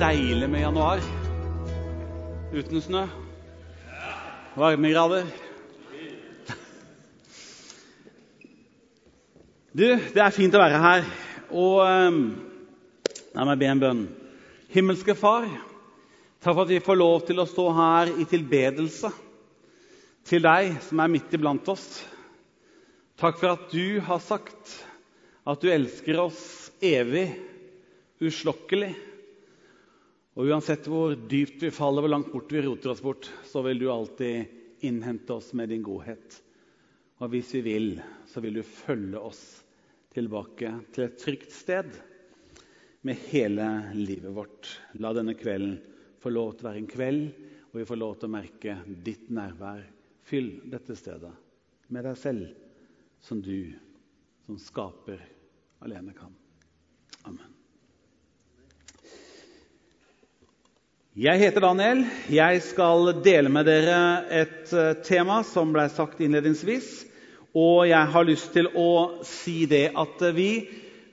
deilig med januar uten snø. Varmegrader. Du, det er fint å være her. Og um, la meg be en bønn. Himmelske Far, takk for at vi får lov til å stå her i tilbedelse til deg som er midt iblant oss. Takk for at du har sagt at du elsker oss evig, uslokkelig. Og uansett hvor dypt vi faller, hvor langt bort vi roter oss bort, så vil du alltid innhente oss med din godhet. Og hvis vi vil, så vil du følge oss tilbake til et trygt sted med hele livet vårt. La denne kvelden få lov til å være en kveld hvor vi får lov til å merke ditt nærvær. Fyll dette stedet med deg selv, som du som skaper alene kan. Amen. Jeg heter Daniel. Jeg skal dele med dere et eh, tema som ble sagt innledningsvis. Og jeg har lyst til å si det at vi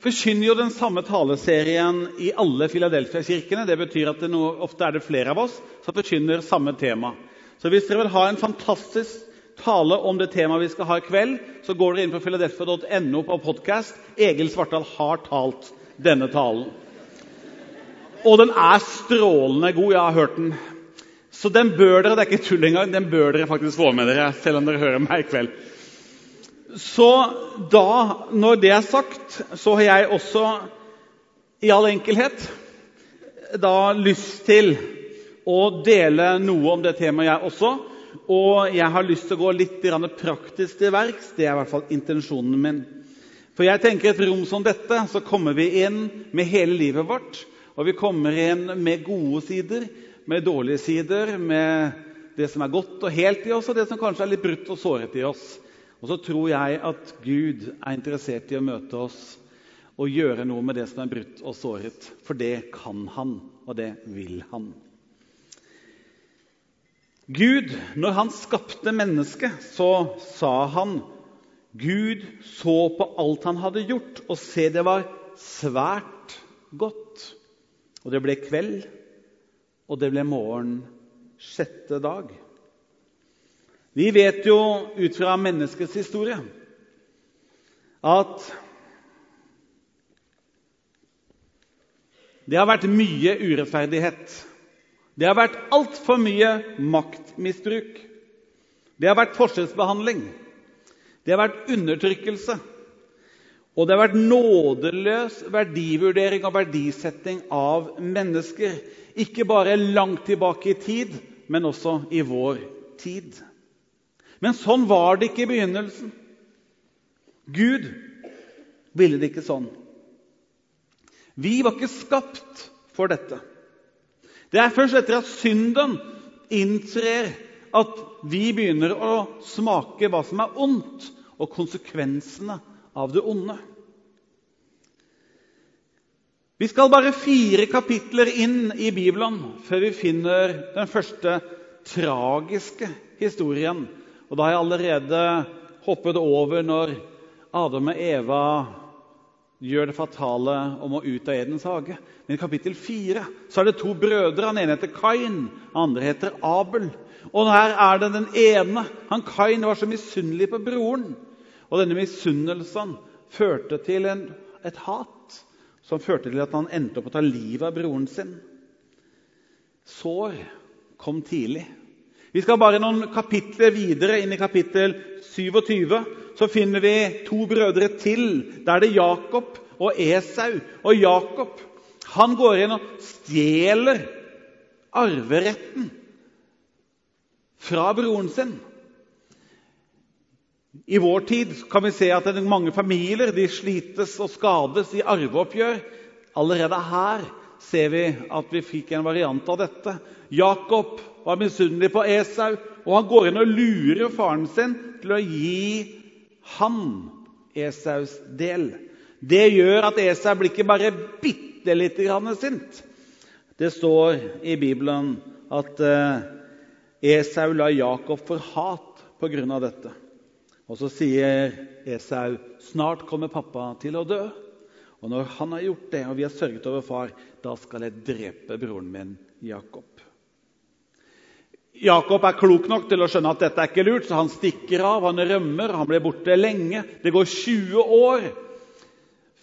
forkynner jo den samme taleserien i alle Filadelfia-kirkene. Det betyr at det nå, ofte er det flere av oss som forkynner samme tema. Så hvis dere vil ha en fantastisk tale om det temaet vi skal ha i kveld, så går dere inn på philadelphia.no på podkast. Egil Svartdal har talt denne talen. Og den er strålende god. Jeg har hørt den. Så den bør dere det er ikke tull engang, den bør dere faktisk få med dere, selv om dere hører meg i kveld. Så da, når det er sagt, så har jeg også i all enkelhet da lyst til å dele noe om det temaet, jeg også. Og jeg har lyst til å gå litt praktisk til verks. Det er i hvert fall intensjonen min. For jeg tenker et rom som dette, så kommer vi inn med hele livet vårt. Og vi kommer inn med gode sider, med dårlige sider, med det som er godt og helt i oss, og det som kanskje er litt brutt og såret i oss. Og så tror jeg at Gud er interessert i å møte oss og gjøre noe med det som er brutt og såret. For det kan han, og det vil han. Gud, når han skapte mennesket, så sa han Gud så på alt han hadde gjort, og se, det var svært godt. Og det ble kveld, og det ble morgen sjette dag. Vi vet jo ut fra menneskets historie at det har vært mye urettferdighet. Det har vært altfor mye maktmisbruk. Det har vært forskjellsbehandling. Det har vært undertrykkelse. Og det har vært nådeløs verdivurdering og verdisetting av mennesker. Ikke bare langt tilbake i tid, men også i vår tid. Men sånn var det ikke i begynnelsen. Gud ville det ikke sånn. Vi var ikke skapt for dette. Det er først etter at synden inntrer, at vi begynner å smake hva som er ondt, og konsekvensene av det onde. Vi skal bare fire kapitler inn i Bibelen før vi finner den første tragiske historien. Og da har jeg allerede hoppet over når Adam og Eva gjør det fatale om å ut av Edens hage. Men i kapittel fire så er det to brødre. Han ene heter Kain, den andre heter Abel. Og her er det den ene. Han Kain var så misunnelig på broren. Og denne misunnelsen førte til en, et hat som førte til at han endte opp å ta livet av broren sin. Sår kom tidlig. Vi skal bare noen kapitler videre, inn i kapittel 27. Så finner vi to brødre til. Da er det Jakob og Esau. Og Jakob han går inn og stjeler arveretten fra broren sin. I vår tid kan vi se at mange familier slites og skades i arveoppgjør. Allerede her ser vi at vi fikk en variant av dette. Jakob var misunnelig på Esau, og han går inn og lurer faren sin til å gi han Esaus del. Det gjør at Esau blir ikke bare bitte lite grann sint. Det står i Bibelen at eh, Esau la Jakob for hat pga. dette. Og så sier Esau, 'Snart kommer pappa til å dø.' Og når han har gjort det, og vi har sørget over far, da skal jeg drepe broren min Jakob. Jakob er klok nok til å skjønne at dette er ikke lurt, så han stikker av. Han rømmer, han blir borte lenge. Det går 20 år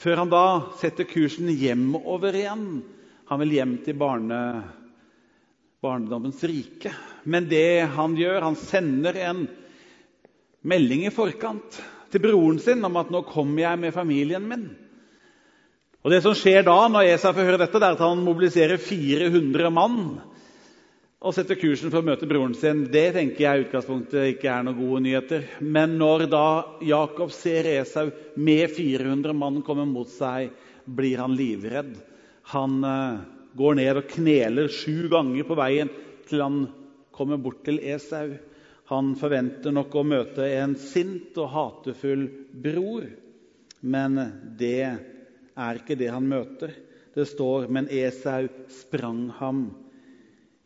før han da setter kursen hjemover igjen. Han vil hjem til barne, barndommens rike. Men det han gjør, han sender en melding i forkant til broren sin om at 'nå kommer jeg med familien min'. Og Det som skjer da, når Esau får høre dette, det er at han mobiliserer 400 mann og setter kursen for å møte broren sin. Det tenker jeg i utgangspunktet ikke er noen gode nyheter. Men når da Jakob ser Esau med 400 mann komme mot seg, blir han livredd. Han uh, går ned og kneler sju ganger på veien til han kommer bort til Esau. Han forventer nok å møte en sint og hatefull bror, men det er ikke det han møter. Det står men Esau sprang ham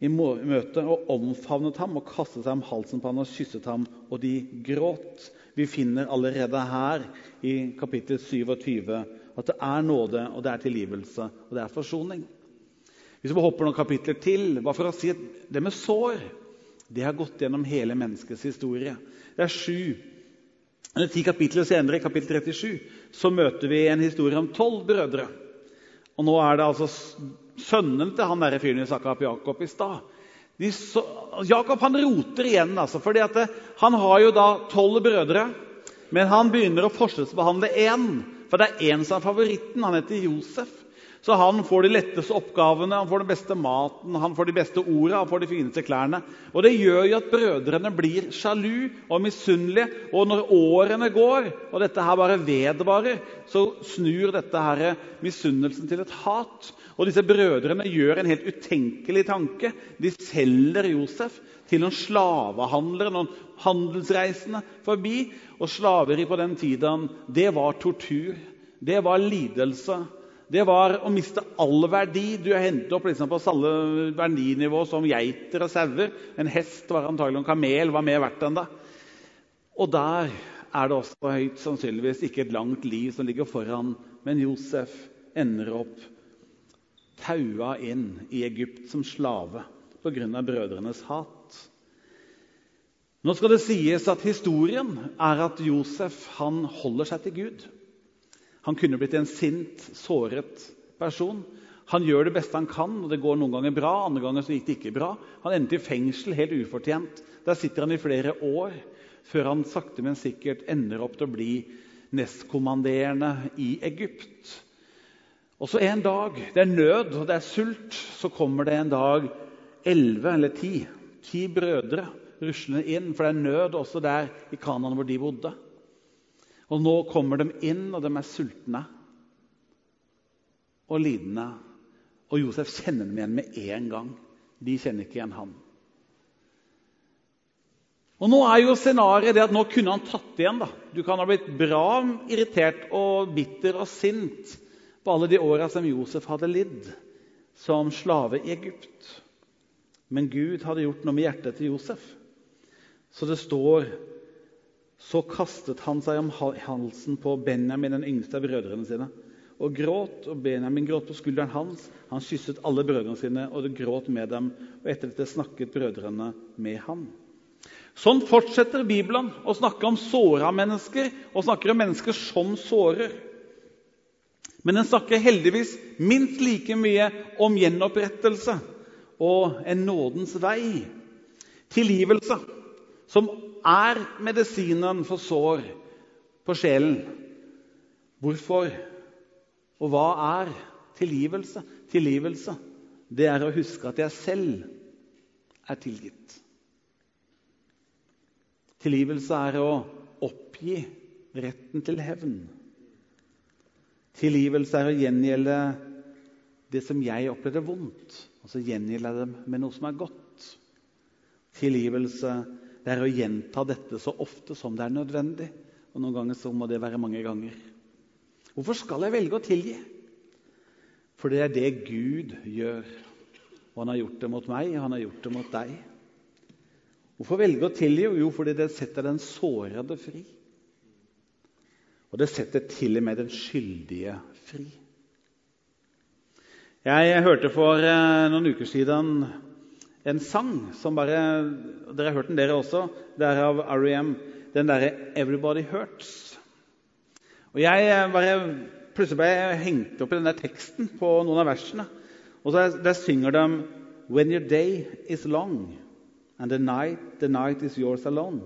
i møte og omfavnet ham og kastet seg om halsen på ham og kysset ham, og de gråt. Vi finner allerede her i kapittel 27 at det er nåde, og det er tilgivelse, og det er forsoning. Hvis vi hopper noen kapitler til, bare for å si at det med sår det har gått gjennom hele menneskets historie. Det er sju, eller Ti kapitler senere, i kapittel 37, så møter vi en historie om tolv brødre. Og nå er det altså sønnen til han der fyren vi snakka om, Jakob i stad. Jakob han roter igjen, altså, fordi at han har jo da tolv brødre. Men han begynner å forskjellsbehandle én, for det er én som er favoritten. Han heter Josef. Så han får de letteste oppgavene, han får den beste maten, han får de beste ordene, han får de fineste klærne. Og Det gjør jo at brødrene blir sjalu og misunnelige. Og når årene går, og dette her bare vedvarer, så snur dette her misunnelsen til et hat. Og disse brødrene gjør en helt utenkelig tanke. De selger Josef til noen slavehandlere, noen handelsreisende forbi. Og slaveri på den tiden, det var tortur. Det var lidelse. Det var å miste all verdi. Du har hentet opp liksom på samme verdinivå som geiter og sauer. En hest var antagelig en kamel var mer verdt enn det. Og der er det også høyt sannsynligvis ikke et langt liv som ligger foran. Men Josef ender opp taua inn i Egypt som slave pga. brødrenes hat. Nå skal det sies at historien er at Josef han holder seg til Gud. Han kunne blitt en sint, såret person. Han gjør det beste han kan, og det går noen ganger bra. andre ganger så gikk det ikke bra. Han endte i fengsel helt ufortjent. Der sitter han i flere år før han sakte, men sikkert ender opp til å bli nestkommanderende i Egypt. Og så en dag det er nød og det er sult, så kommer det en dag elleve eller ti, ti brødre ruslende inn, for det er nød også der i Kanan hvor de bodde. Og nå kommer de inn, og de er sultne og lidende. Og Josef kjenner dem igjen med en gang. De kjenner ikke igjen han. Og Nå er jo scenarioet det at nå kunne han tatt igjen. da. Du kan ha blitt bra irritert og bitter og sint på alle de åra som Josef hadde lidd som slave i Egypt. Men Gud hadde gjort noe med hjertet til Josef. Så det står så kastet han seg om halsen på Benjamin, den yngste av brødrene sine, og gråt. Og Benjamin gråt på skulderen hans. Han kysset alle brødrene sine, og det gråt med dem. Og etter dette snakket brødrene med ham. Sånn fortsetter Bibelen å snakke om såra mennesker, og snakker om mennesker som sårer. Men den snakker heldigvis minst like mye om gjenopprettelse og en nådens vei. Tilgivelse, som er medisinen for sår på sjelen. Hvorfor og hva er tilgivelse? Tilgivelse det er å huske at jeg selv er tilgitt. Tilgivelse er å oppgi retten til hevn. Tilgivelse er å gjengjelde det som jeg opplevde vondt. og så gjengjelde dem med noe som er godt. Tilgivelse det er å gjenta dette så ofte som det er nødvendig. Og noen ganger så må det være mange ganger. Hvorfor skal jeg velge å tilgi? For det er det Gud gjør. Og han har gjort det mot meg, og han har gjort det mot deg. Hvorfor velge å tilgi? Jo, fordi det setter den sårede fri. Og det setter til og med den skyldige fri. Jeg hørte for eh, noen uker siden en sang som bare Dere har hørt den, dere også. Det er av R.E.M. Den derre 'Everybody Hurts'. Og jeg eh, bare Plutselig ble jeg hengt opp i den der teksten på noen av versene. Og så der, synger de 'When your day is long, and the night, the night is yours alone'.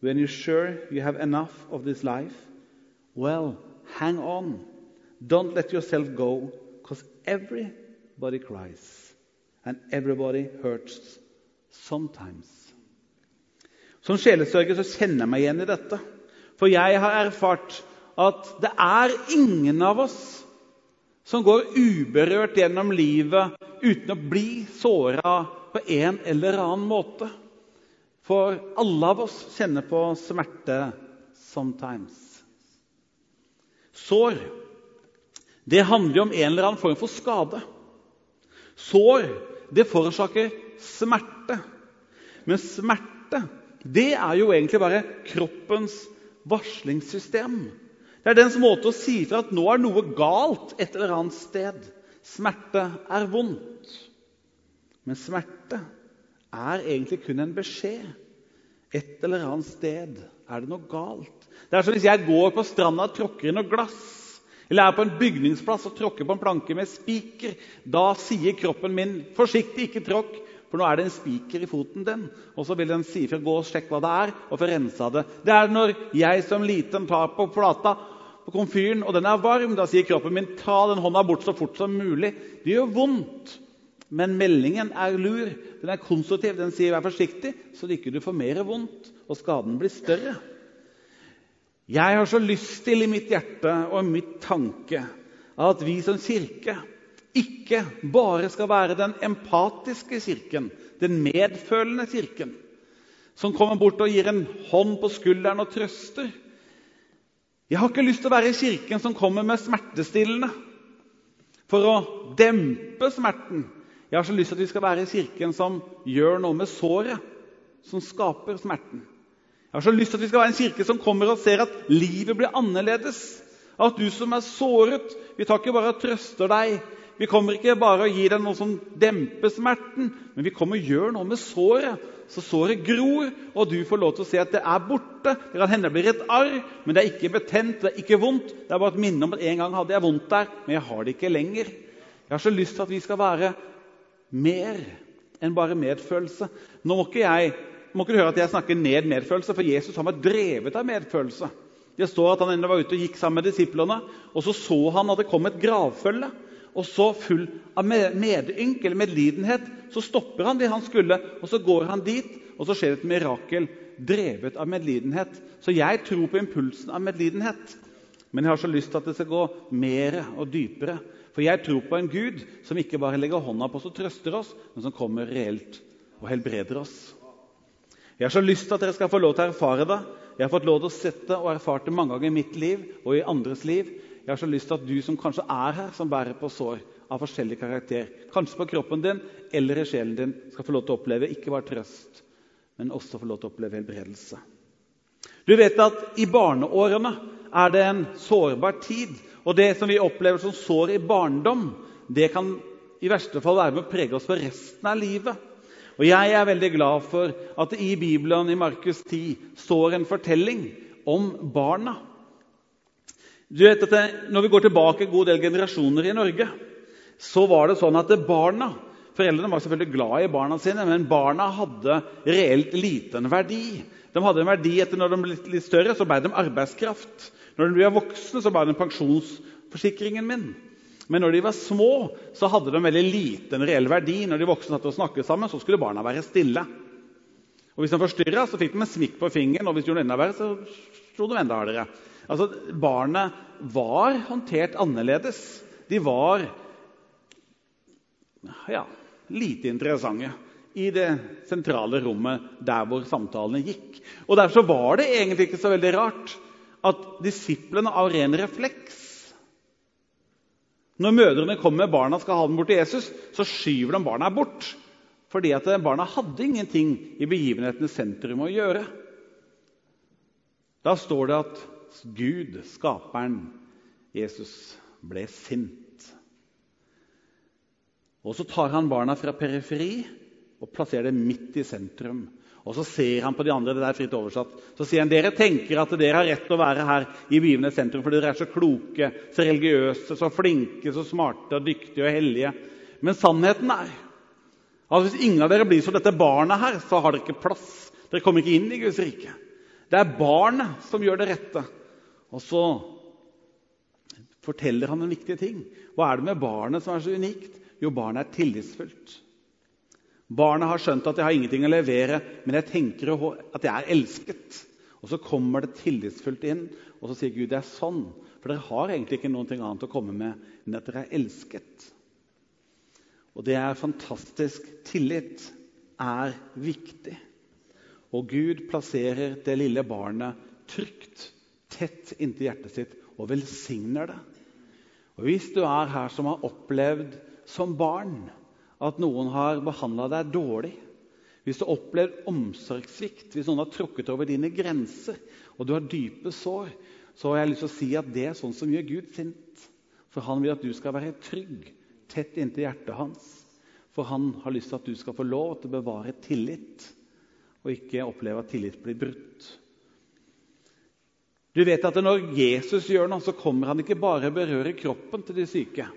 When you're sure you have enough of this life, well, hang on. Don't let yourself go, because everybody cries, and everybody hurts sometimes. Som sjelesørger så kjenner jeg meg igjen i dette. For jeg har erfart at det er ingen av oss som går uberørt gjennom livet uten å bli såra på en eller annen måte. For alle av oss kjenner på smerte sometimes. Sår det handler om en eller annen form for skade. Sår det forårsaker smerte. Men smerte det er jo egentlig bare kroppens varslingssystem. Det er dens måte å si fra at nå er noe galt et eller annet sted. Smerte er vondt. Men smerte er egentlig kun en beskjed. Et eller annet sted er det noe galt. Det er som hvis jeg går på stranda og tråkker i noe glass. Eller er på en bygningsplass og tråkker på en planke med spiker. Da sier kroppen min 'forsiktig, ikke tråkk', for nå er det en spiker i foten din. Og så vil den si fra 'gå og sjekk hva det er', og få rensa det. Det er når jeg som liten tar på plata på komfyren, og den er varm. Da sier kroppen min 'ta den hånda bort så fort som mulig'. Det gjør vondt. Men meldingen er lur. Den er konstruktiv. Den sier 'vær forsiktig', så du ikke får mer vondt og skaden blir større. Jeg har så lyst til i mitt hjerte og i mitt tanke at vi som kirke ikke bare skal være den empatiske kirken, den medfølende kirken, som kommer bort og gir en hånd på skulderen og trøster. Jeg har ikke lyst til å være kirken som kommer med smertestillende for å dempe smerten. Jeg har så lyst til at vi skal være kirken som gjør noe med såret, som skaper smerten. Jeg har så lyst til at vi skal være en kirke som kommer og ser at livet blir annerledes. At du som er såret Vi tar ikke bare og trøster deg. Vi kommer ikke bare og gir deg noe som demper smerten, men vi kommer og gjør noe med såret. Så såret gror, og du får lov til å se at det er borte. Det kan hende det blir et arr, men det er ikke betent, det er ikke vondt. Det er bare et minne om at en gang hadde jeg vondt der, men jeg har det ikke lenger. Jeg har så lyst til at vi skal være mer enn bare medfølelse. Nå må ikke jeg må ikke du høre at jeg snakker ned medfølelse, for Jesus han var drevet av medfølelse. Det står at Han var ute og gikk sammen med disiplene, og så så han at det kom et gravfølge. Og så, full av medynk eller medlidenhet, så stopper han det han skulle, og så går han dit, og så skjer det et mirakel drevet av medlidenhet. Så jeg tror på impulsen av medlidenhet. Men jeg har så lyst til at det skal gå mer og dypere. For jeg tror på en Gud som ikke bare legger hånda på oss og trøster oss, men som kommer reelt og helbreder oss. Jeg har så lyst til at dere skal få lov til å erfare det. Jeg har fått lov til å sette og erfart det mange ganger i mitt liv og i andres liv. Jeg har så lyst til at du som kanskje er her, som bærer på sår av forskjellig karakter, kanskje på kroppen din eller i sjelen din, skal få lov til å oppleve ikke bare trøst, men også få lov til å oppleve helbredelse. Du vet at i barneårene er det en sårbar tid. Og det som vi opplever som sår i barndom, det kan i verste fall være med å prege oss for resten av livet. Og Jeg er veldig glad for at det i Bibelen i Markus 10 står en fortelling om barna. Du vet at det, Når vi går tilbake en god del generasjoner i Norge, så var det sånn at barna Foreldrene var selvfølgelig glad i barna sine, men barna hadde reelt liten verdi. De hadde en verdi etter når de ble litt større, så ble de arbeidskraft. Når de ble voksne, så ble de pensjonsforsikringen min. Men når de var små, så hadde de veldig liten reell verdi. Når de voksne satt og snakket sammen, så skulle barna være stille. Og Hvis de forstyrra, så fikk de en smikk på fingeren, og hvis de gjorde enda verre, så slo de enda hardere. Altså, Barnet var håndtert annerledes. De var ja, lite interessante i det sentrale rommet der hvor samtalene gikk. Og Derfor var det egentlig ikke så veldig rart at disiplene av ren refleks når mødrene kommer med barna og skal ha dem bort til Jesus, så skyver de barna bort. Fordi at barna hadde ingenting i begivenhetenes sentrum å gjøre. Da står det at Gud, skaperen, Jesus, ble sint. Og så tar han barna fra periferi og plasserer det midt i sentrum. Og så ser han på de andre. det er fritt oversatt. Så sier han dere tenker at dere har rett til å være her i Bibelens sentrum fordi dere er så kloke, så religiøse, så flinke, så smarte, og dyktige og hellige. Men sannheten er at hvis ingen av dere blir som dette barnet her, så har dere ikke plass. Dere kommer ikke inn i Guds rike. Det er barnet som gjør det rette. Og så forteller han en viktig ting. Hva er det med barnet som er så unikt? Jo, barnet er tillitsfullt. Barnet har skjønt at jeg har ingenting å levere, men jeg tenker at jeg er elsket. Og Så kommer det tillitsfullt inn, og så sier Gud det er sånn. For dere har egentlig ikke noe annet å komme med enn at dere er elsket. Og det er fantastisk. Tillit er viktig. Og Gud plasserer det lille barnet trygt, tett inntil hjertet sitt og velsigner det. Og Hvis du er her som har opplevd som barn at noen har behandla deg dårlig, hvis du har opplevd omsorgssvikt, hvis noen har tråkket over dine grenser, og du har dype sår, så har jeg lyst til å si at det er sånn som gjør Gud sint. For han vil at du skal være trygg, tett inntil hjertet hans. For han har lyst til at du skal få lov til å bevare tillit, og ikke oppleve at tillit blir brutt. Du vet at Når Jesus gjør noe, så kommer han ikke bare og berører kroppen til de syke.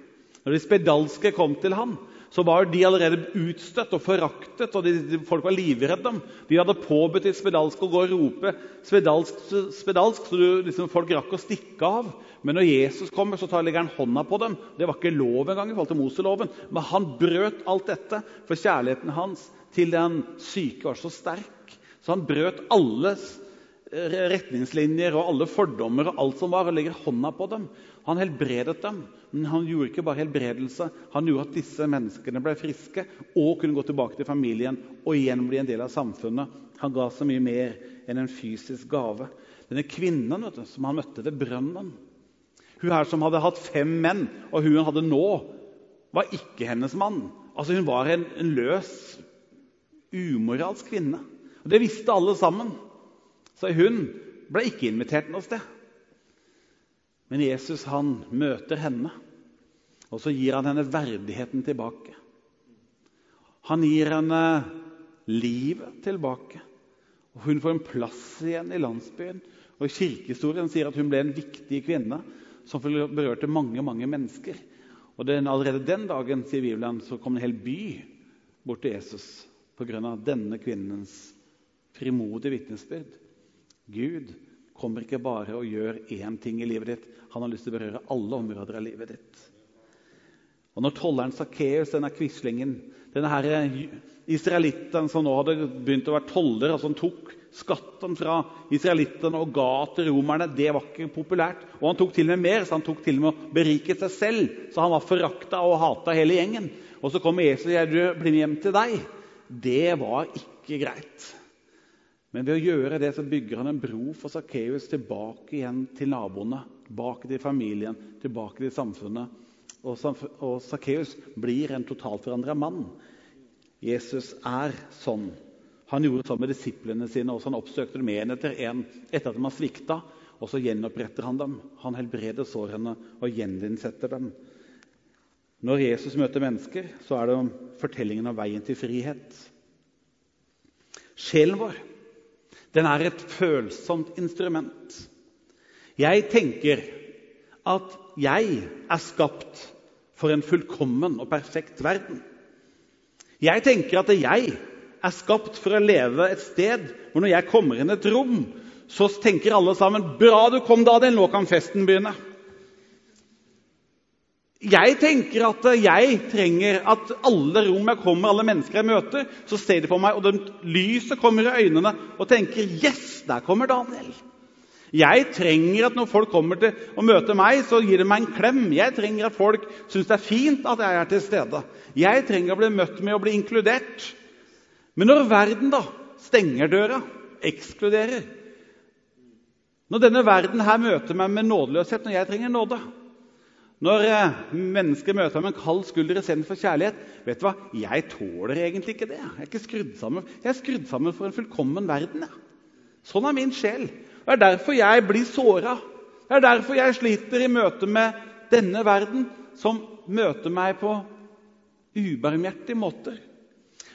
Når de spedalske kom til ham, så var de allerede utstøtt og foraktet, og de, de, folk var livredde. De hadde påbudt i spedalsk å gå og rope 'spedalsk', spedalsk så du, liksom, folk rakk å stikke av. Men når Jesus kommer, så tar, legger han hånda på dem. Det var ikke lov engang i forhold til Moseloven. Men han brøt alt dette, for kjærligheten hans til den syke var så sterk. Så han brøt alle retningslinjer og alle fordommer og alt som var, og legger hånda på dem. Han helbredet dem. Men han gjorde ikke bare helbredelse, han gjorde at disse menneskene ble friske og kunne gå tilbake til familien og igjen bli en del av samfunnet. Han ga så mye mer enn en fysisk gave. Denne kvinnen du, som han møtte ved brønnen Hun her som hadde hatt fem menn, og hun hadde nå, var ikke hennes mann. Altså Hun var en, en løs, umoralsk kvinne. Og Det visste alle sammen. Så hun ble ikke invitert noe sted. Men Jesus han møter henne, og så gir han henne verdigheten tilbake. Han gir henne livet tilbake. Og Hun får en plass igjen i landsbyen. Og Kirkehistorien sier at hun ble en viktig kvinne som berørte mange mange mennesker. Og den, Allerede den dagen sier Bibelen, så kom en hel by bort til Jesus pga. denne kvinnens frimodige vitnesbyrd. Gud kommer ikke bare og gjør én ting i livet ditt. Han har lyst til å berøre alle områder av livet ditt. Og Når tolleren Sakkeus, denne quislingen, denne her israelitten som nå hadde begynt å være toller, altså han tok skatten fra israelittene og ga til romerne, det var ikke populært. Og han tok til og med mer, så han tok til og med å berike seg selv. Så han var forakta og hata hele gjengen. Og så kommer Jesus og sier, 'Du blir med hjem til deg'. Det var ikke greit. Men ved å gjøre det så bygger han en bro for Sakkeus tilbake igjen til naboene, tilbake til familien, tilbake til samfunnet. Og Sakkeus blir en totalforandra mann. Jesus er sånn. Han gjorde sånn med disiplene sine. også Han oppsøkte dem én etter én etter at de har svikta. Og så gjenoppretter han dem. Han helbreder sårene og gjeninnsetter dem. Når Jesus møter mennesker, så er det fortellingen om veien til frihet. Sjelen vår den er et følsomt instrument. Jeg tenker at jeg er skapt for en fullkommen og perfekt verden. Jeg tenker at jeg er skapt for å leve et sted hvor når jeg kommer inn et rom, så tenker alle sammen 'Bra du kom, Daniel. Nå kan festen begynne.' Jeg tenker at jeg trenger at alle rom jeg kommer, alle mennesker jeg møter, så ser de på meg, og lyset kommer i øynene, og tenker 'Yes, der kommer Daniel'. Jeg trenger at når folk kommer til å møte meg, så gir de meg en klem. Jeg trenger at folk syns det er fint at jeg er til stede. Jeg trenger å bli møtt med å bli inkludert. Men når verden da stenger døra, ekskluderer Når denne verden her møter meg med nådeløshet, når jeg trenger nåde, når eh, mennesker møter meg med en kald skulder istedenfor kjærlighet vet du hva? Jeg tåler egentlig ikke det. Jeg er ikke skrudd sammen. Jeg er skrudd sammen for en fullkommen verden. Ja. Sånn er min sjel. Det er derfor jeg blir såra. Det er derfor jeg sliter i møte med denne verden, som møter meg på ubarmhjertige måter.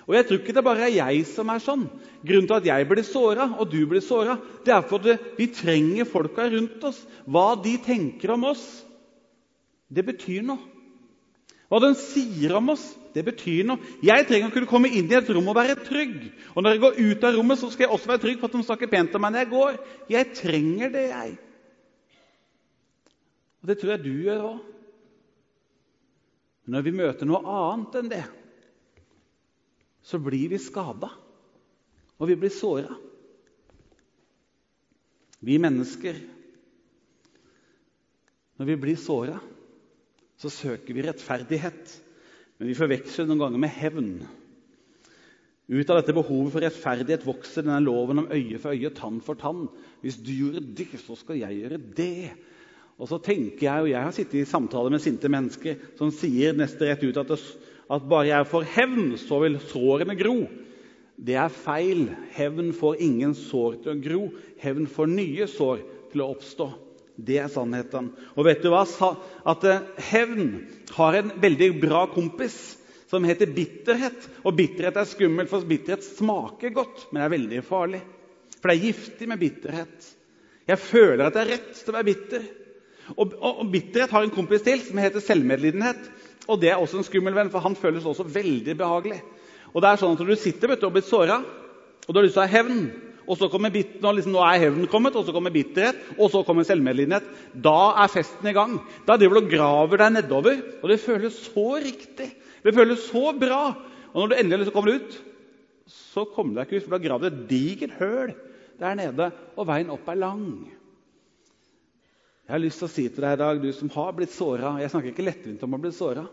Og jeg tror ikke det bare er jeg som er sånn. Grunnen til at jeg blir såra, og du blir såra, det er fordi vi trenger folka rundt oss. Hva de tenker om oss, det betyr noe. Hva de sier om oss, det betyr noe. Jeg trenger å kunne komme inn i et rom og være trygg. Og når jeg går ut av rommet, så skal jeg også være trygg på at de snakker pent om meg når jeg går. Jeg trenger det, jeg. Og det tror jeg du gjør òg. Når vi møter noe annet enn det, så blir vi skada, og vi blir såra. Vi mennesker, når vi blir såra, så søker vi rettferdighet. Men vi forveksler noen ganger med hevn. Ut av dette behovet for rettferdighet vokser denne loven om øye for øye, tann for tann. Hvis du gjorde det, så skal jeg gjøre det. Og så tenker jeg, og jeg har sittet i samtaler med sinte mennesker som sier neste rett ut at det, at bare jeg får hevn, så vil sårene gro. Det er feil. Hevn får ingen sår til å gro. Hevn får nye sår til å oppstå. Det er sannheten. Og vet du hva? At eh, hevn har en veldig bra kompis som heter bitterhet. Og bitterhet er skummelt, for bitterhet smaker godt, men er veldig farlig. For det er giftig med bitterhet. Jeg føler at det er rett til å være bitter. Og, og, og bitterhet har en kompis til som heter selvmedlidenhet. Og det er også en skummel venn, for han føles også veldig behagelig. Og det er sånn at Når du sitter vet du, og blitt såra, og du har lyst til å ha hevn, og så kommer bit, nå, liksom, nå er hevnen kommet, og så kommer bitterhet, og så kommer selvmedlidenhet, da er festen i gang. Da driver du og graver deg nedover, og det føles så riktig. Det føles så bra. Og når du endelig kommer ut, så kommer du deg ikke ut, for du har gravd et digert høl der nede, og veien opp er lang. Jeg har lyst til å si til deg i dag, du som har blitt såra Jeg snakker ikke lettvint om å bli såra.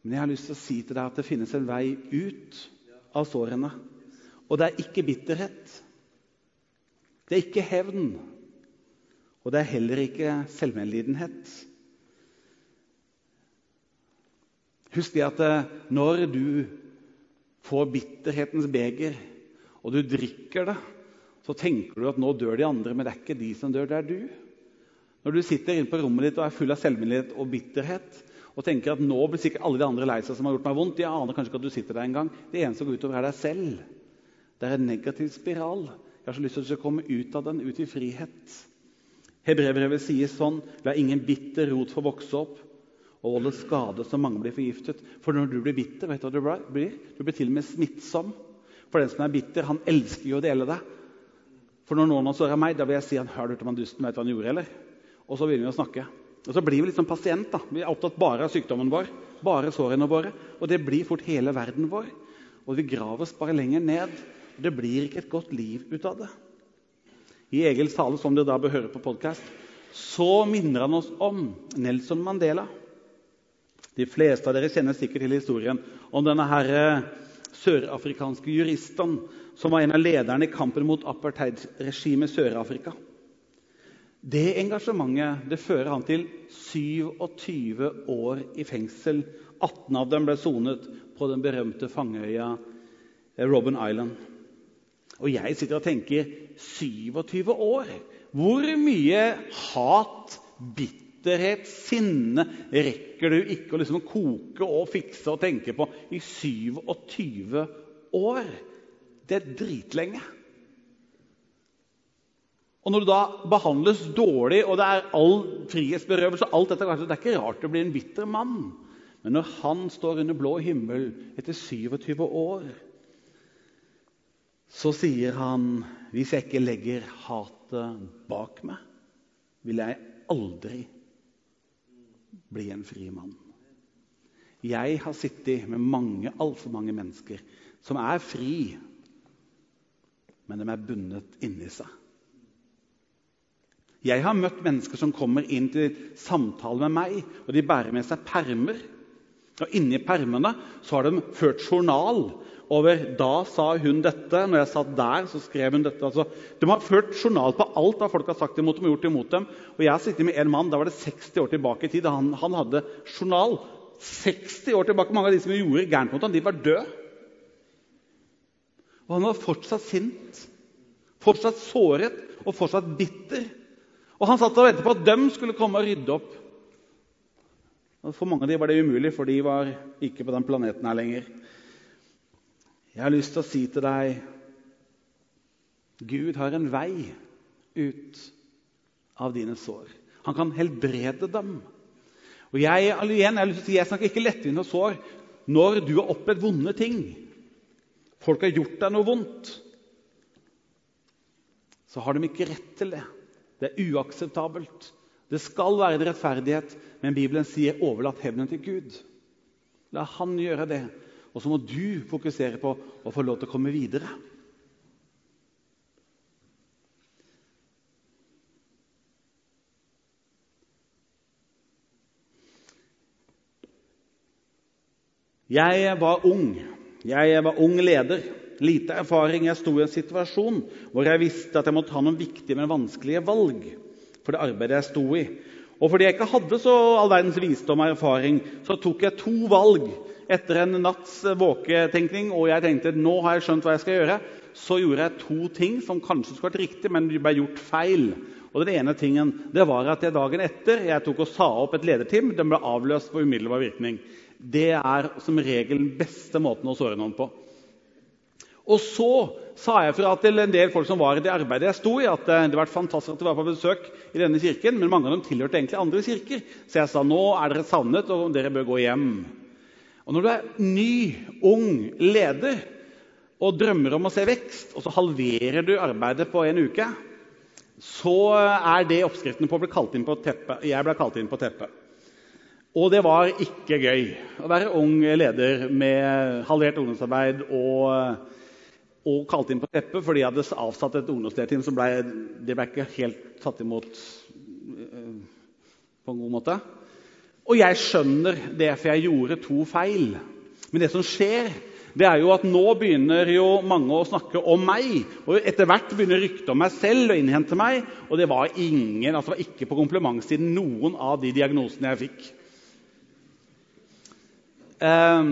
Men jeg har lyst til å si til deg at det finnes en vei ut av sårene. Og det er ikke bitterhet. Det er ikke hevn. Og det er heller ikke selvmedlidenhet. Husk det at eh, når du får bitterhetens beger, og du drikker det så tenker du at nå dør de andre, men det er ikke de som dør, det er du. Når du sitter inne på rommet ditt og er full av selvmedlidenhet og bitterhet og tenker at nå blir sikkert alle de andre lei seg som har gjort meg vondt, de aner kanskje ikke at du sitter der engang. Det eneste som går utover, er deg selv. Det er en negativ spiral. Jeg har så lyst til å komme ut av den, ut i frihet. Hebrevbrevet sier sånn La ingen bitter rot få vokse opp og volde skade så mange blir forgiftet. For når du blir bitter, vet du hva du blir? Du blir til og med smittsom. For den som er bitter, han elsker jo å dele det. For når noen spør meg, da vil jeg si han, har du hørt om han dusten, vet hva han gjorde, eller? Og så begynner vi å snakke. Og så blir vi liksom pasient. da. Vi er opptatt bare av sykdommen vår, bare sårene våre. Og det blir fort hele verden vår. Og vi graver oss bare lenger ned. Det blir ikke et godt liv ut av det. I Egils tale, som dere da bør høre på podkast, så minner han oss om Nelson Mandela. De fleste av dere kjenner sikkert til historien om denne her eh, sørafrikanske juristen som var en av lederne i kampen mot apartheidregimet i Sør-Afrika. Det engasjementet det fører han til 27 år i fengsel. 18 av dem ble sonet på den berømte fangeøya Robben Island. Og jeg sitter og tenker 27 år! Hvor mye hat, bitterhet, sinne rekker du ikke å liksom koke og fikse og tenke på i 27 år? Det er dritlenge. Og når du da behandles dårlig, og det er all frihetsberøvelse alt dette, Det er ikke rart du blir en bitter mann. Men når han står under blå himmel etter 27 år, så sier han hvis jeg ikke legger hatet bak meg, vil jeg aldri bli en fri mann. Jeg har sittet med mange, altfor mange mennesker som er fri men de er bundet inni seg. Jeg har møtt mennesker som kommer inn til samtale med meg, og de bærer med seg permer. Og Inni permene så har de ført journal over 'da sa hun dette'. Når jeg satt der, så skrev hun dette. Altså, de har ført journal på alt hva folk har sagt imot dem og gjort imot dem. Og Jeg har sittet med en mann da var det 60 år tilbake i tid. Han, han hadde journal 60 år tilbake. Mange av de som gjorde gærent mot ham, de var døde. Og han var fortsatt sint, fortsatt såret og fortsatt bitter. Og han satt og ventet på at dem skulle komme og rydde opp. For mange av dem var det umulig, for de var ikke på den planeten her lenger. Jeg har lyst til å si til deg Gud har en vei ut av dine sår. Han kan helbrede dem. Og jeg, igjen, jeg, si, jeg snakker ikke lettvint og sår når du har opplevd vonde ting. Folk har gjort deg noe vondt. Så har de ikke rett til det. Det er uakseptabelt. Det skal være en rettferdighet, men Bibelen sier 'overlatt hevnen til Gud'. La Han gjøre det. Og så må du fokusere på å få lov til å komme videre. Jeg var ung. Jeg var ung leder. Lite erfaring. Jeg sto i en situasjon hvor jeg visste at jeg måtte ta noen viktige, men vanskelige valg for det arbeidet jeg sto i. Og fordi jeg ikke hadde så all verdens visdom og erfaring, så tok jeg to valg etter en natts våketenkning. Og jeg tenkte nå har jeg skjønt hva jeg skal gjøre. Så gjorde jeg to ting som kanskje skulle vært riktig, men ble gjort feil. Og den ene tingen det var at jeg dagen etter jeg tok og sa opp et lederteam. Den ble avløst på umiddelbar virkning. Det er som regel den beste måten å såre noen på. Og så sa jeg fra til en del folk som var i det arbeidet jeg sto i, at det det var fantastisk at de var på besøk i denne kirken, men mange av dem tilhørte egentlig andre kirker. Så jeg sa nå er dere savnet, og dere bør gå hjem. Og når du er ny, ung leder og drømmer om å se vekst, og så halverer du arbeidet på en uke, så er det oppskriften på å bli kalt inn på teppet. Jeg ble kalt inn på teppet. Og det var ikke gøy å være ung leder med halvert ungdomsarbeid og og kalt inn på teppet fordi jeg hadde avsatt et ungdomsdelteam som ble, det ble ikke helt tatt imot uh, på en god måte. Og jeg skjønner det, for jeg gjorde to feil. Men det som skjer, det er jo at nå begynner jo mange å snakke om meg. Og etter hvert begynner ryktet om meg selv å innhente meg. Og det var ingen, altså var ikke på komplimentsiden noen av de diagnosene jeg fikk. Ehm,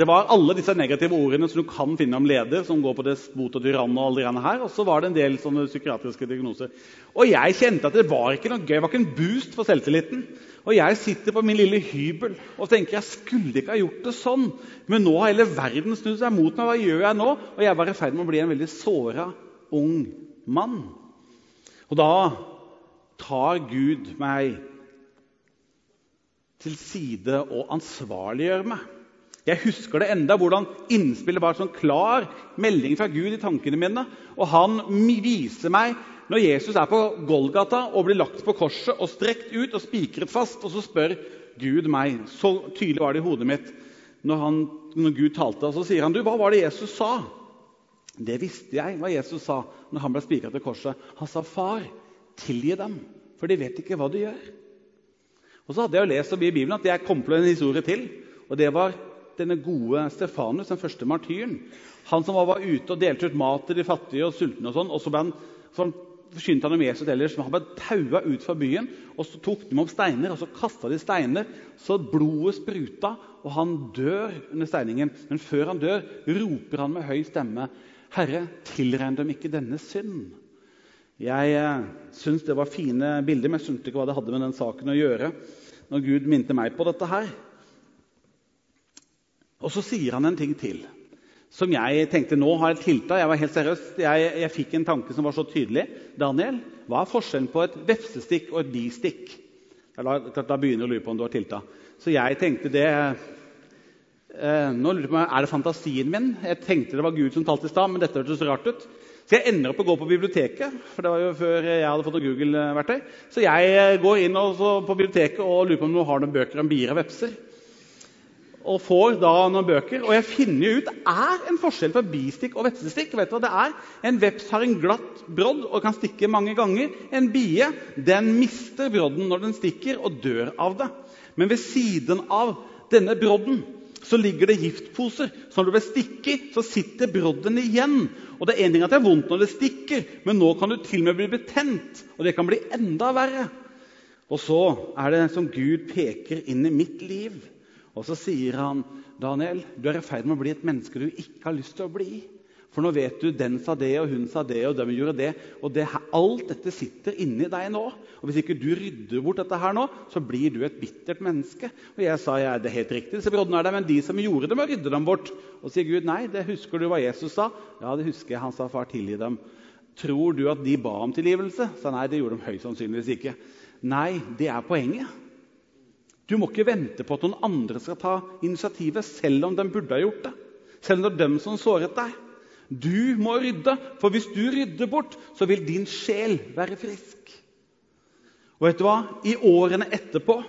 det var alle disse negative ordene som du kan finne om leder, som går på despot og tyrann. Og alle de her, og så var det en del sånne psykiatriske diagnoser. Og jeg kjente at det var ikke noe gøy, det var ikke en boost for selvtilliten. Og jeg sitter på min lille hybel og tenker jeg skulle ikke ha gjort det sånn. Men nå har hele verden snudd seg mot meg. Hva gjør jeg nå? Og jeg var i ferd med å bli en veldig såra ung mann. Og da tar Gud meg til side og ansvarliggjøre meg. Jeg husker det enda, hvordan innspillet var sånn klar melding fra Gud i tankene mine. Og han viser meg når Jesus er på Golgata og blir lagt på korset og strekt ut og spikret fast. Og så spør Gud meg. Så tydelig var det i hodet mitt når, han, når Gud talte. Og så sier han, du, hva var det Jesus sa? Det visste jeg hva Jesus sa når han ble spikret til korset. Han sa, 'Far, tilgi dem, for de vet ikke hva de gjør.' Og så hadde jeg jo lest i Bibelen at jeg kom på en historie til. og Det var denne gode Stefanus, den første martyren. Han som var ute og delte ut mat til de fattige og sultne. og sånn, og så ble han, så forkynte han om Jesus ellers, men han ble taua ut fra byen. og Så tok de opp steiner og så kasta de steiner, så blodet spruta, og han dør under steiningen. Men før han dør, roper han med høy stemme, 'Herre, tilregn dem ikke denne synd.' Jeg eh, syns det var fine bilder, men jeg skjønte ikke hva det hadde med den saken å gjøre. når Gud minte meg på dette her. Og så sier han en ting til som jeg tenkte nå har jeg tilta. Jeg var helt seriøs. Jeg, jeg, fikk en tanke som var så tydelig. Daniel, hva er forskjellen på et vefsestikk og et bistikk? Da, da begynner jeg å lure på om du har tilta. Så jeg tenkte det eh, Nå lurer jeg på, Er det fantasien min? Jeg tenkte det var Gud som talte i stad, men dette hørtes rart ut. Så jeg ender opp å gå på biblioteket, for det var jo før jeg hadde fått Google-verktøy. Så jeg eh, går inn på biblioteket og lurer på om noen har noen bøker om bier og vepser. Og får da noen bøker, og jeg finner jo ut det er en forskjell på bistikk og vepsestikk. Vet du hva det er? En veps har en glatt brodd og kan stikke mange ganger. En bie den mister brodden når den stikker, og dør av det. Men ved siden av denne brodden så ligger det giftposer. Så når du blir stikket, så sitter brodden igjen. Og det er en ting at det er vondt når det stikker, men nå kan du til og med bli betent. Og det kan bli enda verre. Og så er det som Gud peker inn i mitt liv. Og så sier han, 'Daniel, du er i ferd med å bli et menneske du ikke har lyst til å bli.' For nå vet du den sa det, og hun sa det, og de gjorde det. Og det, alt dette sitter inni deg nå. Og hvis ikke du rydder bort dette her nå, så blir du et bittert menneske. Og jeg sa ja, det er helt riktig, disse broddene er der, men de som gjorde det, må rydde dem bort. Og sier Gud nei, det husker du hva Jesus sa? Ja, det husker jeg. Han sa far, tilgi dem. Tror du at de ba om tilgivelse? Sa nei, det gjorde de høyst sannsynligvis ikke. Nei, det er poenget. Du må ikke vente på at noen andre skal ta initiativet, selv om de burde ha gjort det. Selv om det er dem som såret deg. Du må rydde, for hvis du rydder bort, så vil din sjel være frisk. Og vet du hva? I årene etterpå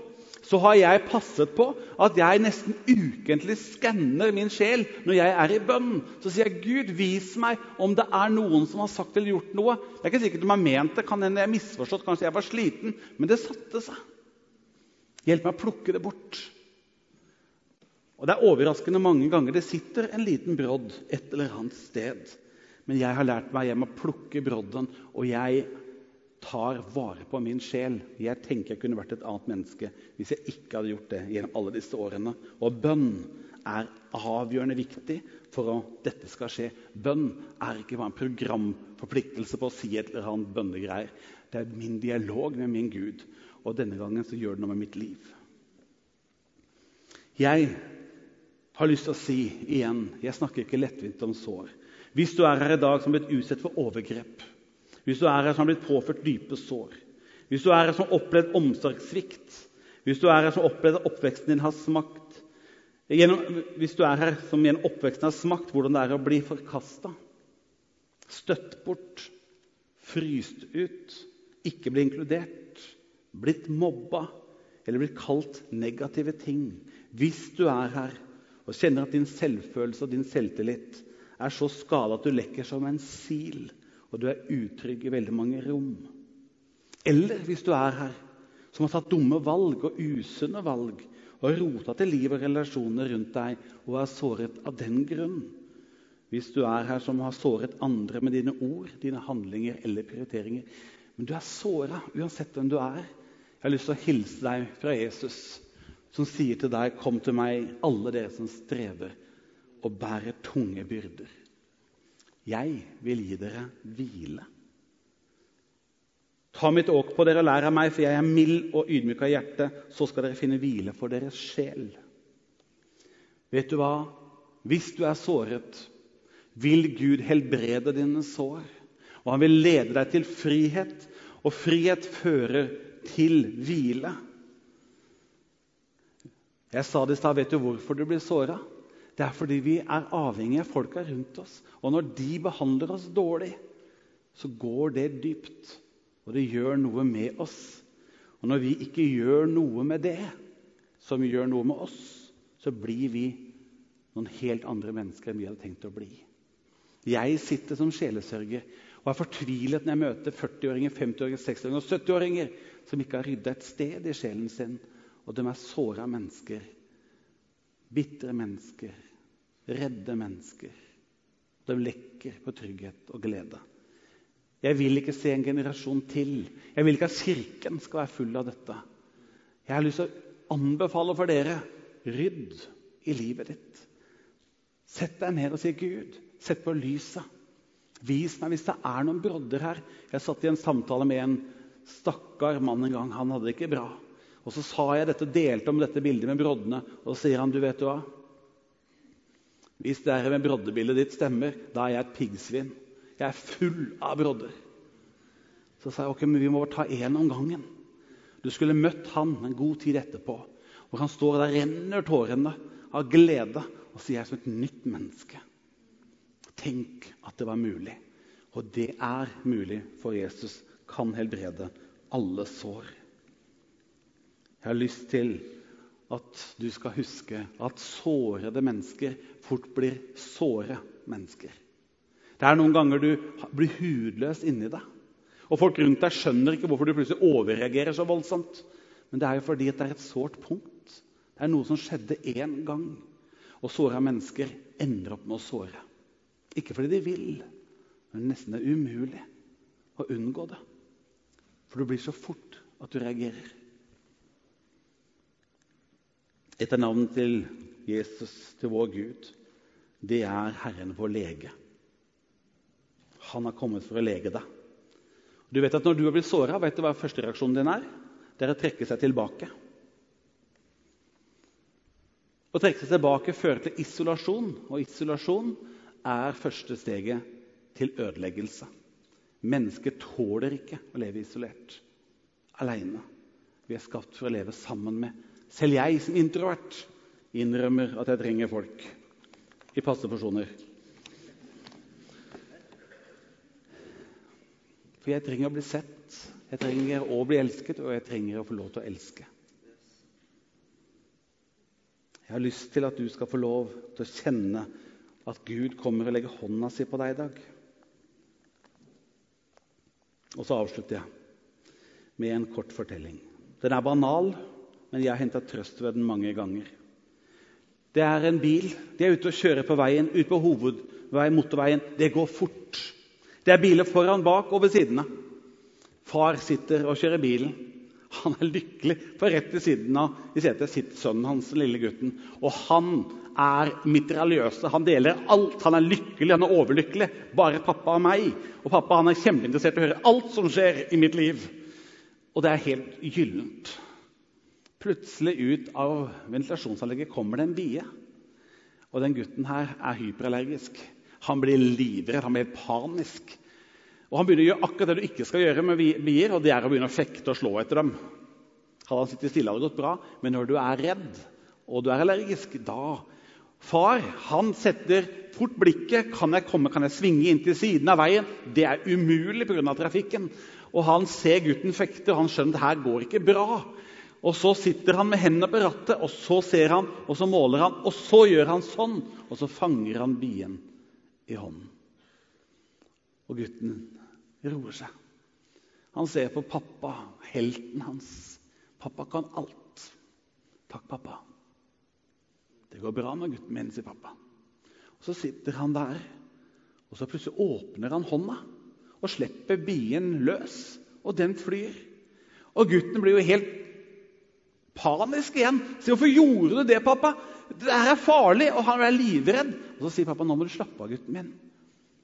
så har jeg passet på at jeg nesten ukentlig skanner min sjel når jeg er i bønn. Så sier jeg, 'Gud, vis meg om det er noen som har sagt eller gjort noe.' Det er ikke sikkert de har ment det, kan hende jeg misforstått, kanskje jeg var sliten. Men det satte seg. Hjelp meg å plukke det bort. Og Det er overraskende mange ganger det sitter en liten brodd et eller annet sted. Men jeg har lært meg hjem å plukke brodden, og jeg tar vare på min sjel. Jeg tenker jeg kunne vært et annet menneske hvis jeg ikke hadde gjort det gjennom alle disse årene. Og bønn er avgjørende viktig for at dette skal skje. Bønn er ikke bare en programforpliktelse på å si et eller annet bønnegreier. Det er min dialog med min Gud, og denne gangen så gjør det noe med mitt liv. Jeg har lyst til å si igjen jeg snakker ikke lettvint om sår. Hvis du er her i dag som har blitt utsatt for overgrep, hvis du er her som har blitt påført dype sår, hvis du er her som har opplevd omsorgssvikt, hvis du er her som har opplevd at oppveksten din har smakt gjennom, Hvis du er her som gjennom oppveksten har smakt hvordan det er å bli forkasta, støtt bort, fryst ut, ikke bli inkludert, blitt mobba eller blitt kalt negative ting Hvis du er her og kjenner at din selvfølelse og din selvtillit er så skada at du lekker som en sil, og du er utrygg i veldig mange rom. Eller hvis du er her som har tatt dumme valg og usunne valg og rota til liv og relasjoner rundt deg og er såret av den grunn. Hvis du er her som har såret andre med dine ord, dine handlinger eller prioriteringer. Men du er såra uansett hvem du er. Jeg har lyst til å hilse deg fra Jesus, som sier til deg, 'Kom til meg, alle dere som strever og bærer tunge byrder.' 'Jeg vil gi dere hvile.' Ta mitt åk på dere og lær av meg, for jeg er mild og ydmyk av hjerte. Så skal dere finne hvile for deres sjel. Vet du hva? Hvis du er såret, vil Gud helbrede dine sår. Og han vil lede deg til frihet, og frihet fører til hvile. Jeg sa det i stad. Vet du hvorfor du blir såra? Det er fordi vi er avhengige av folka rundt oss. Og når de behandler oss dårlig, så går det dypt. Og det gjør noe med oss. Og når vi ikke gjør noe med det som gjør noe med oss, så blir vi noen helt andre mennesker enn vi hadde tenkt å bli. Jeg sitter som sjelesørger og er fortvilet når jeg møter 40-åringer, 50-åringer, 60-åringer og 70-åringer som ikke har rydda et sted i sjelen sin. Og de er såra mennesker. Bitre mennesker redde mennesker. De lekker på trygghet og glede. Jeg vil ikke se en generasjon til. Jeg vil ikke at Kirken skal være full av dette. Jeg har lyst til å anbefale for dere rydd i livet ditt. Sett deg ned og si, 'Gud, sett på lyset. Vis meg hvis det er noen brodder her.' Jeg satt i en samtale med en stakkar mann en gang. Han hadde det ikke bra. Og Så sa jeg dette, delte om dette bildet med broddene, og så sier han, 'Du vet du hva?' Hvis det her med broddebildet ditt stemmer, da er jeg et piggsvin. Jeg er full av brodder. Så sa jeg ok, men vi må bare ta én om gangen. Du skulle møtt han en god tid etterpå. Og han står der, renner tårene av glede og sier jeg er som et nytt menneske. Tenk at det var mulig. Og det er mulig, for Jesus kan helbrede alle sår. Jeg har lyst til at du skal huske at sårede mennesker fort blir såre mennesker. Det er noen ganger du blir hudløs inni deg. Og folk rundt deg skjønner ikke hvorfor du plutselig overreagerer så voldsomt. Men det er jo fordi det er et sårt punkt. Det er noe som skjedde én gang. Og såra mennesker ender opp med å såre. Ikke fordi de vil, men nesten er umulig å unngå det. For du blir så fort at du reagerer. Et av navnene til Jesus, til vår Gud, det er Herren vår lege. Han har kommet for å lege deg. Du vet at Når du har blitt såra, vet du hva første reaksjonen din er? Det er å trekke seg tilbake. Å trekke seg tilbake fører til isolasjon, og isolasjon er første steget til ødeleggelse. Mennesket tåler ikke å leve isolert, aleine. Vi er skapt for å leve sammen med. Selv jeg som introvert innrømmer at jeg trenger folk i passe porsjoner. For jeg trenger å bli sett, jeg trenger å bli elsket, og jeg trenger å få lov til å elske. Jeg har lyst til at du skal få lov til å kjenne at Gud kommer og legger hånda si på deg i dag. Og så avslutter jeg med en kort fortelling. Den er banal, men jeg har henta trøst ved den mange ganger. Det er en bil. De er ute og kjører på veien, ute på hovedveien, motorveien. Det går fort. Det er biler foran, bak og ved siden av. Far sitter og kjører bilen. Han er lykkelig, for rett ved siden av i setet sitter sønnen hans, den lille gutten. Og han er mitraljøse. Han deler alt. Han er lykkelig, han er overlykkelig. Bare pappa og meg. Og pappa han er kjempeinteressert i å høre alt som skjer i mitt liv. Og det er helt gyllent. Plutselig ut av ventilasjonsanlegget kommer det en bie. Og den gutten her er hyperallergisk. Han blir livredd, han blir panisk. Og Han begynner å gjøre akkurat det du ikke skal gjøre med bier, og det er å begynne å fekte og slå etter dem. Hadde han sittet stille, hadde det gått bra. Men når du er redd og du er allergisk, da Far han setter fort blikket. Kan jeg komme, kan jeg svinge inn til siden av veien? Det er umulig pga. trafikken. Og Han ser gutten fekte, og han skjønner at det her går ikke bra. Og Så sitter han med hendene på rattet, og så ser han, og så måler han, og så gjør han sånn. Og så fanger han bien i hånden. Og gutten roer seg. Han ser på pappa, helten hans. Pappa kan alt. Takk, pappa. Det går bra med gutten min, sier pappa. Og Så sitter han der, og så plutselig åpner han hånda og slipper bien løs, og den flyr. Og gutten blir jo helt panisk igjen. Si, 'Hvorfor gjorde du det, pappa?' 'Det her er farlig.' Og han er livredd. Og Så sier pappa 'Nå må du slappe av, gutten min'.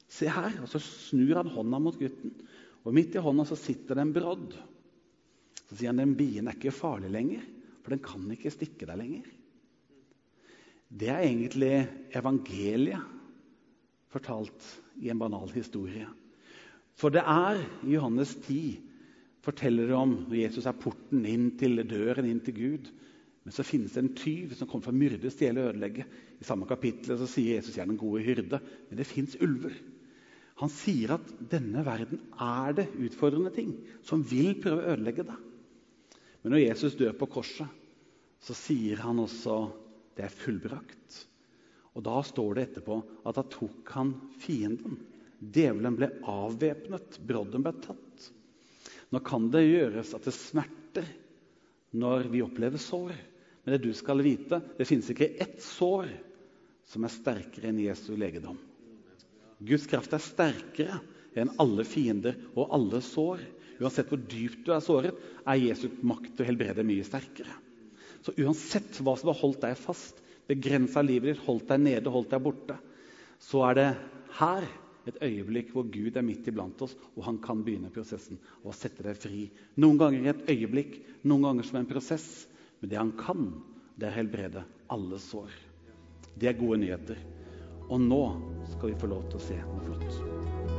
Se her. Og så snur han hånda mot gutten. Og midt i hånda så sitter det en brodd. Så sier han den bien er ikke farlig lenger, for den kan ikke stikke deg lenger. Det er egentlig evangeliet fortalt i en banal historie. For det er i Johannes 10 forteller det om når Jesus er porten inn til døren inn til Gud. Men så finnes det en tyv som kommer for å myrde, stjele og ødelegge. I samme kapittel så sier Jesus jeg er den gode hyrde. Men det fins ulver. Han sier at denne verden er det utfordrende ting som vil prøve å ødelegge det. Men når Jesus dør på korset, så sier han også det er fullbrakt. Og Da står det etterpå at da tok han fienden. Djevelen ble avvæpnet, brodden ble tatt. Nå kan det gjøres at det smerter når vi opplever sår. Men det du skal vite, det finnes ikke ett sår som er sterkere enn Jesu legedom. Guds kraft er sterkere enn alle fiender og alle sår. Uansett hvor dypt du er såret, er Jesu makt til å helbrede mye sterkere. Så uansett hva som har holdt deg fast, begrensa livet ditt, holdt deg nede, holdt deg borte, så er det her et øyeblikk hvor Gud er midt iblant oss, og han kan begynne prosessen og sette deg fri. Noen ganger et øyeblikk, noen ganger som en prosess. Men det han kan, det er helbrede alle sår. Det er gode nyheter. Og nå skal vi få lov til å se noe flott.